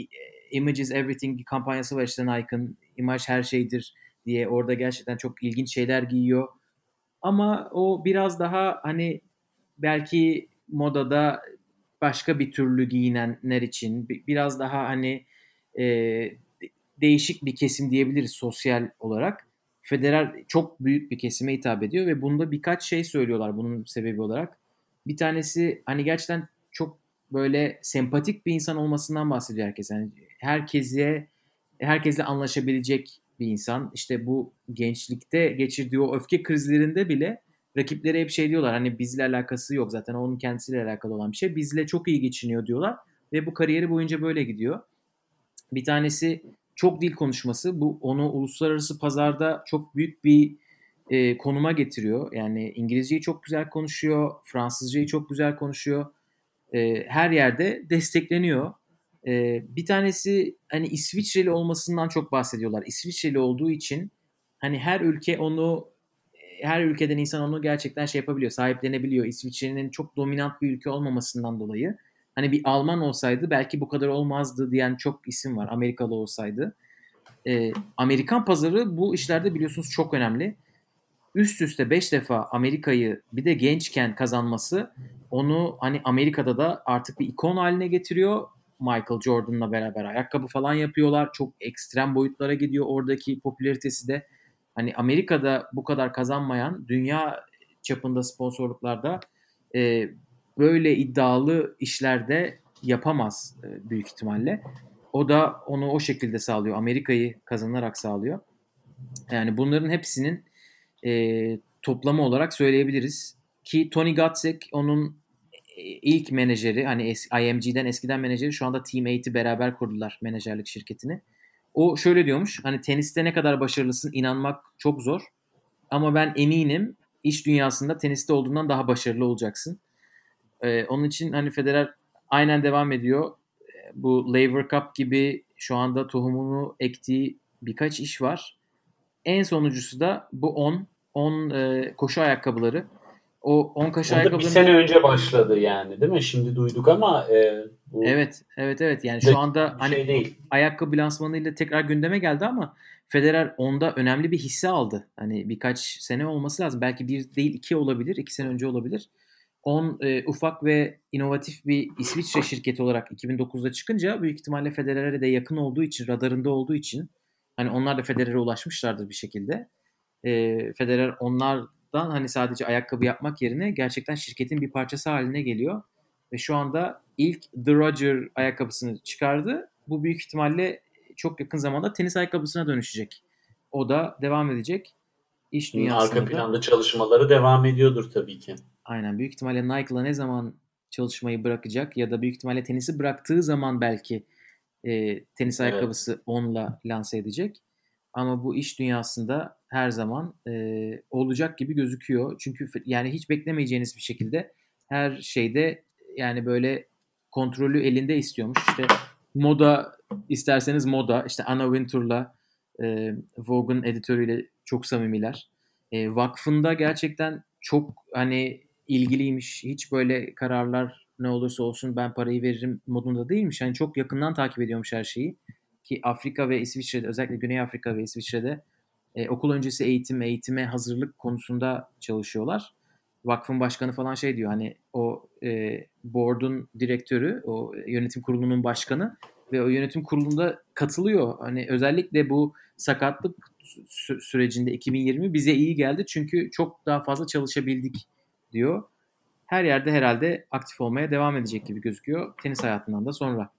Speaker 2: Image is Everything kampanyası var işte Nike'ın. İmaj her şeydir diye orada gerçekten çok ilginç şeyler giyiyor. Ama o biraz daha hani belki modada başka bir türlü giyinenler için biraz daha hani e, değişik bir kesim diyebiliriz sosyal olarak. Federer çok büyük bir kesime hitap ediyor ve bunda birkaç şey söylüyorlar bunun sebebi olarak. Bir tanesi hani gerçekten çok böyle sempatik bir insan olmasından bahsediyor herkes. Yani herkese herkesle anlaşabilecek bir insan. İşte bu gençlikte geçirdiği o öfke krizlerinde bile rakipleri hep şey diyorlar hani bizle alakası yok zaten onun kendisiyle alakalı olan bir şey. Bizle çok iyi geçiniyor diyorlar ve bu kariyeri boyunca böyle gidiyor. Bir tanesi çok dil konuşması bu onu uluslararası pazarda çok büyük bir e, konuma getiriyor. Yani İngilizceyi çok güzel konuşuyor, Fransızcayı çok güzel konuşuyor. E, her yerde destekleniyor. E, bir tanesi hani İsviçreli olmasından çok bahsediyorlar. İsviçreli olduğu için hani her ülke onu her ülkeden insan onu gerçekten şey yapabiliyor, sahiplenebiliyor. İsviçre'nin çok dominant bir ülke olmamasından dolayı. Hani bir Alman olsaydı belki bu kadar olmazdı diyen çok isim var. Amerikalı olsaydı. Ee, Amerikan pazarı bu işlerde biliyorsunuz çok önemli. Üst üste 5 defa Amerika'yı bir de gençken kazanması onu hani Amerika'da da artık bir ikon haline getiriyor. Michael Jordan'la beraber ayakkabı falan yapıyorlar. Çok ekstrem boyutlara gidiyor oradaki popülaritesi de. Hani Amerika'da bu kadar kazanmayan dünya çapında sponsorluklarda e, böyle iddialı işlerde yapamaz e, büyük ihtimalle. O da onu o şekilde sağlıyor. Amerika'yı kazanarak sağlıyor. Yani bunların hepsinin e, toplamı olarak söyleyebiliriz. Ki Tony Gatzek onun e, ilk menajeri hani IMG'den eskiden menajeri şu anda Team 8'i beraber kurdular menajerlik şirketini. O şöyle diyormuş hani teniste ne kadar başarılısın inanmak çok zor ama ben eminim iş dünyasında teniste olduğundan daha başarılı olacaksın. Ee, onun için hani Federer aynen devam ediyor. Ee, bu Laver Cup gibi şu anda tohumunu ektiği birkaç iş var. En sonuncusu da bu 10 10 e, koşu ayakkabıları. O 10 koşu ayakkabıları
Speaker 3: bir sene önce başladı yani değil mi? Şimdi duyduk ama e,
Speaker 2: bu Evet, evet evet. Yani şu anda hani şey değil. ayakkabı lansmanıyla tekrar gündeme geldi ama Federer onda önemli bir hisse aldı. Hani birkaç sene olması lazım. Belki bir değil iki olabilir. iki sene önce olabilir. 10 e, ufak ve inovatif bir İsviçre şirketi olarak 2009'da çıkınca büyük ihtimalle Federer'e de yakın olduğu için, radarında olduğu için hani onlar da Federer'e ulaşmışlardır bir şekilde. E, Federer onlardan hani sadece ayakkabı yapmak yerine gerçekten şirketin bir parçası haline geliyor. Ve şu anda ilk The Roger ayakkabısını çıkardı. Bu büyük ihtimalle çok yakın zamanda tenis ayakkabısına dönüşecek. O da devam edecek.
Speaker 3: İş dünyasında Arka planda çalışmaları devam ediyordur tabii ki.
Speaker 2: Aynen. Büyük ihtimalle Nike'la ne zaman çalışmayı bırakacak ya da büyük ihtimalle tenisi bıraktığı zaman belki e, tenis evet. ayakkabısı onunla lanse edecek. Ama bu iş dünyasında her zaman e, olacak gibi gözüküyor. Çünkü yani hiç beklemeyeceğiniz bir şekilde her şeyde yani böyle kontrolü elinde istiyormuş. İşte moda isterseniz moda işte Anna Wintour'la e, Vogue'un editörüyle çok samimiler. E, vakfında gerçekten çok hani ilgiliymiş. Hiç böyle kararlar ne olursa olsun ben parayı veririm modunda değilmiş. Yani çok yakından takip ediyormuş her şeyi. Ki Afrika ve İsviçre'de özellikle Güney Afrika ve İsviçre'de e, okul öncesi eğitim, eğitime hazırlık konusunda çalışıyorlar. Vakfın başkanı falan şey diyor hani o e, board'un direktörü, o yönetim kurulunun başkanı ve o yönetim kurulunda katılıyor. Hani özellikle bu sakatlık sü- sürecinde 2020 bize iyi geldi çünkü çok daha fazla çalışabildik diyor. Her yerde herhalde aktif olmaya devam edecek gibi gözüküyor tenis hayatından da sonra.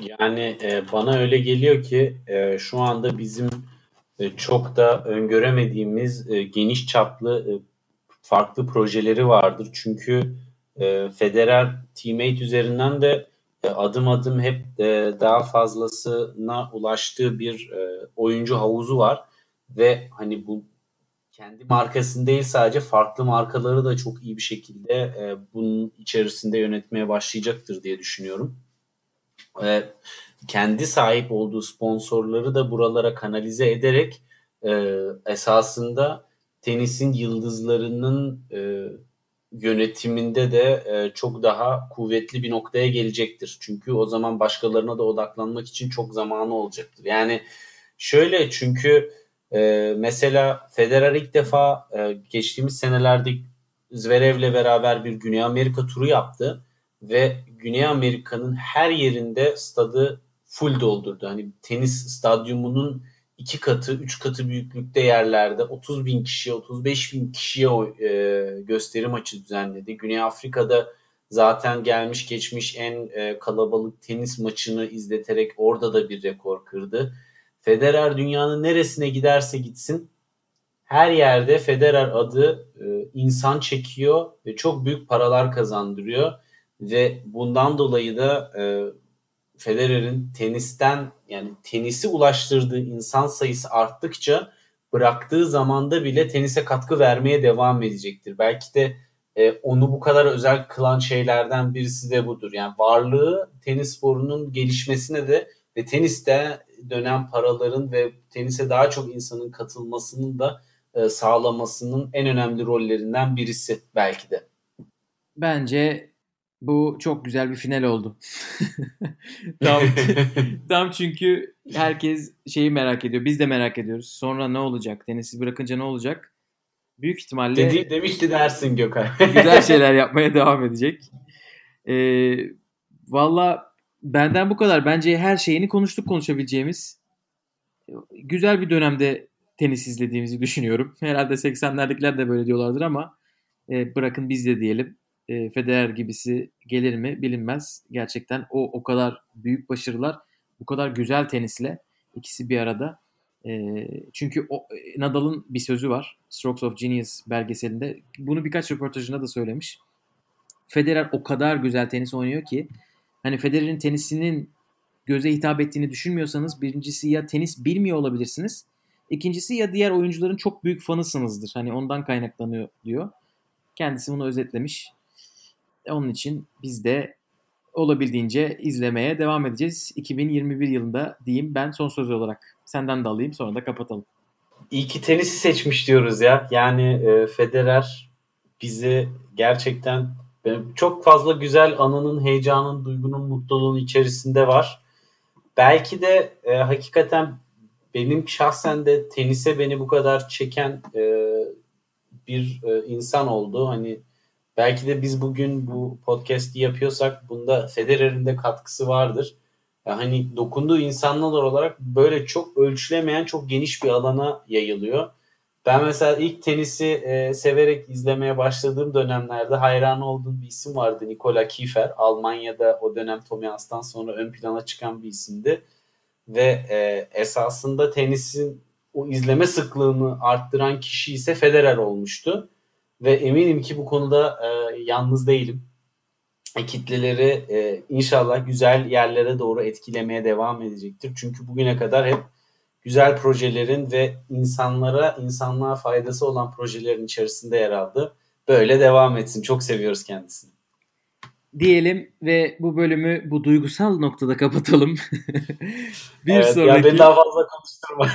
Speaker 3: Yani e, bana öyle geliyor ki e, şu anda bizim e, çok da öngöremediğimiz e, geniş çaplı e, farklı projeleri vardır. Çünkü e, Federer teammate üzerinden de adım adım hep e, daha fazlasına ulaştığı bir e, oyuncu havuzu var ve hani bu kendi markasını değil sadece farklı markaları da çok iyi bir şekilde e, bunun içerisinde yönetmeye başlayacaktır diye düşünüyorum. E, kendi sahip olduğu sponsorları da buralara kanalize ederek e, esasında tenisin yıldızlarının e, yönetiminde de e, çok daha kuvvetli bir noktaya gelecektir. Çünkü o zaman başkalarına da odaklanmak için çok zamanı olacaktır. Yani şöyle çünkü e, mesela Federer ilk defa e, geçtiğimiz senelerde Zverev'le beraber bir Güney Amerika turu yaptı ve Güney Amerika'nın her yerinde stadı full doldurdu. Hani tenis stadyumunun iki katı, üç katı büyüklükte yerlerde 30 bin kişiye, 35 bin kişiye e, gösteri maçı düzenledi. Güney Afrika'da zaten gelmiş geçmiş en e, kalabalık tenis maçını izleterek orada da bir rekor kırdı. Federer dünyanın neresine giderse gitsin her yerde Federer adı e, insan çekiyor ve çok büyük paralar kazandırıyor ve bundan dolayı da e, Federer'in tenisten yani tenisi ulaştırdığı insan sayısı arttıkça bıraktığı zamanda bile tenise katkı vermeye devam edecektir. Belki de e, onu bu kadar özel kılan şeylerden birisi de budur. Yani varlığı tenis sporunun gelişmesine de ve teniste dönen paraların ve tenise daha çok insanın katılmasının da e, sağlamasının en önemli rollerinden birisi belki de.
Speaker 2: Bence bu çok güzel bir final oldu. tam, tam çünkü herkes şeyi merak ediyor. Biz de merak ediyoruz. Sonra ne olacak? Tenisi bırakınca ne olacak? Büyük ihtimalle
Speaker 3: Dedi, demişti dersin Gökhan.
Speaker 2: güzel şeyler yapmaya devam edecek. Ee, Valla benden bu kadar. Bence her şeyini konuştuk konuşabileceğimiz. Güzel bir dönemde tenis izlediğimizi düşünüyorum. Herhalde 80'lerdekiler de böyle diyorlardır ama e, bırakın biz de diyelim e, Federer gibisi gelir mi bilinmez. Gerçekten o o kadar büyük başarılar, bu kadar güzel tenisle ikisi bir arada. E, çünkü o, Nadal'ın bir sözü var Strokes of Genius belgeselinde. Bunu birkaç röportajında da söylemiş. Federer o kadar güzel tenis oynuyor ki hani Federer'in tenisinin göze hitap ettiğini düşünmüyorsanız birincisi ya tenis bilmiyor olabilirsiniz. İkincisi ya diğer oyuncuların çok büyük fanısınızdır. Hani ondan kaynaklanıyor diyor. Kendisi bunu özetlemiş. Onun için biz de olabildiğince izlemeye devam edeceğiz. 2021 yılında diyeyim ben son söz olarak. Senden de alayım sonra da kapatalım.
Speaker 3: İyi ki tenisi seçmiş diyoruz ya. Yani e, Federer bizi gerçekten çok fazla güzel anının, heyecanın, duygunun, mutluluğun içerisinde var. Belki de e, hakikaten benim şahsen de tenise beni bu kadar çeken e, bir e, insan oldu. Hani Belki de biz bugün bu podcast'i yapıyorsak bunda Federer'in de katkısı vardır. Yani hani dokunduğu insanlar olarak böyle çok ölçülemeyen çok geniş bir alana yayılıyor. Ben mesela ilk tenisi e, severek izlemeye başladığım dönemlerde hayran olduğum bir isim vardı. Nikola Kiefer. Almanya'da o dönem Tommy Hans'tan sonra ön plana çıkan bir isimdi. Ve e, esasında tenisin o izleme sıklığını arttıran kişi ise Federer olmuştu. Ve eminim ki bu konuda e, yalnız değilim. E, kitleleri e, inşallah güzel yerlere doğru etkilemeye devam edecektir. Çünkü bugüne kadar hep güzel projelerin ve insanlara, insanlığa faydası olan projelerin içerisinde yer aldı. Böyle devam etsin. Çok seviyoruz kendisini.
Speaker 2: Diyelim ve bu bölümü bu duygusal noktada kapatalım.
Speaker 3: bir evet, sonraki ya beni daha fazla konuşturma.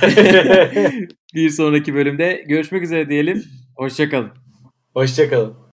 Speaker 2: bir sonraki bölümde görüşmek üzere diyelim. Hoşçakalın.
Speaker 3: Hoşçakalın.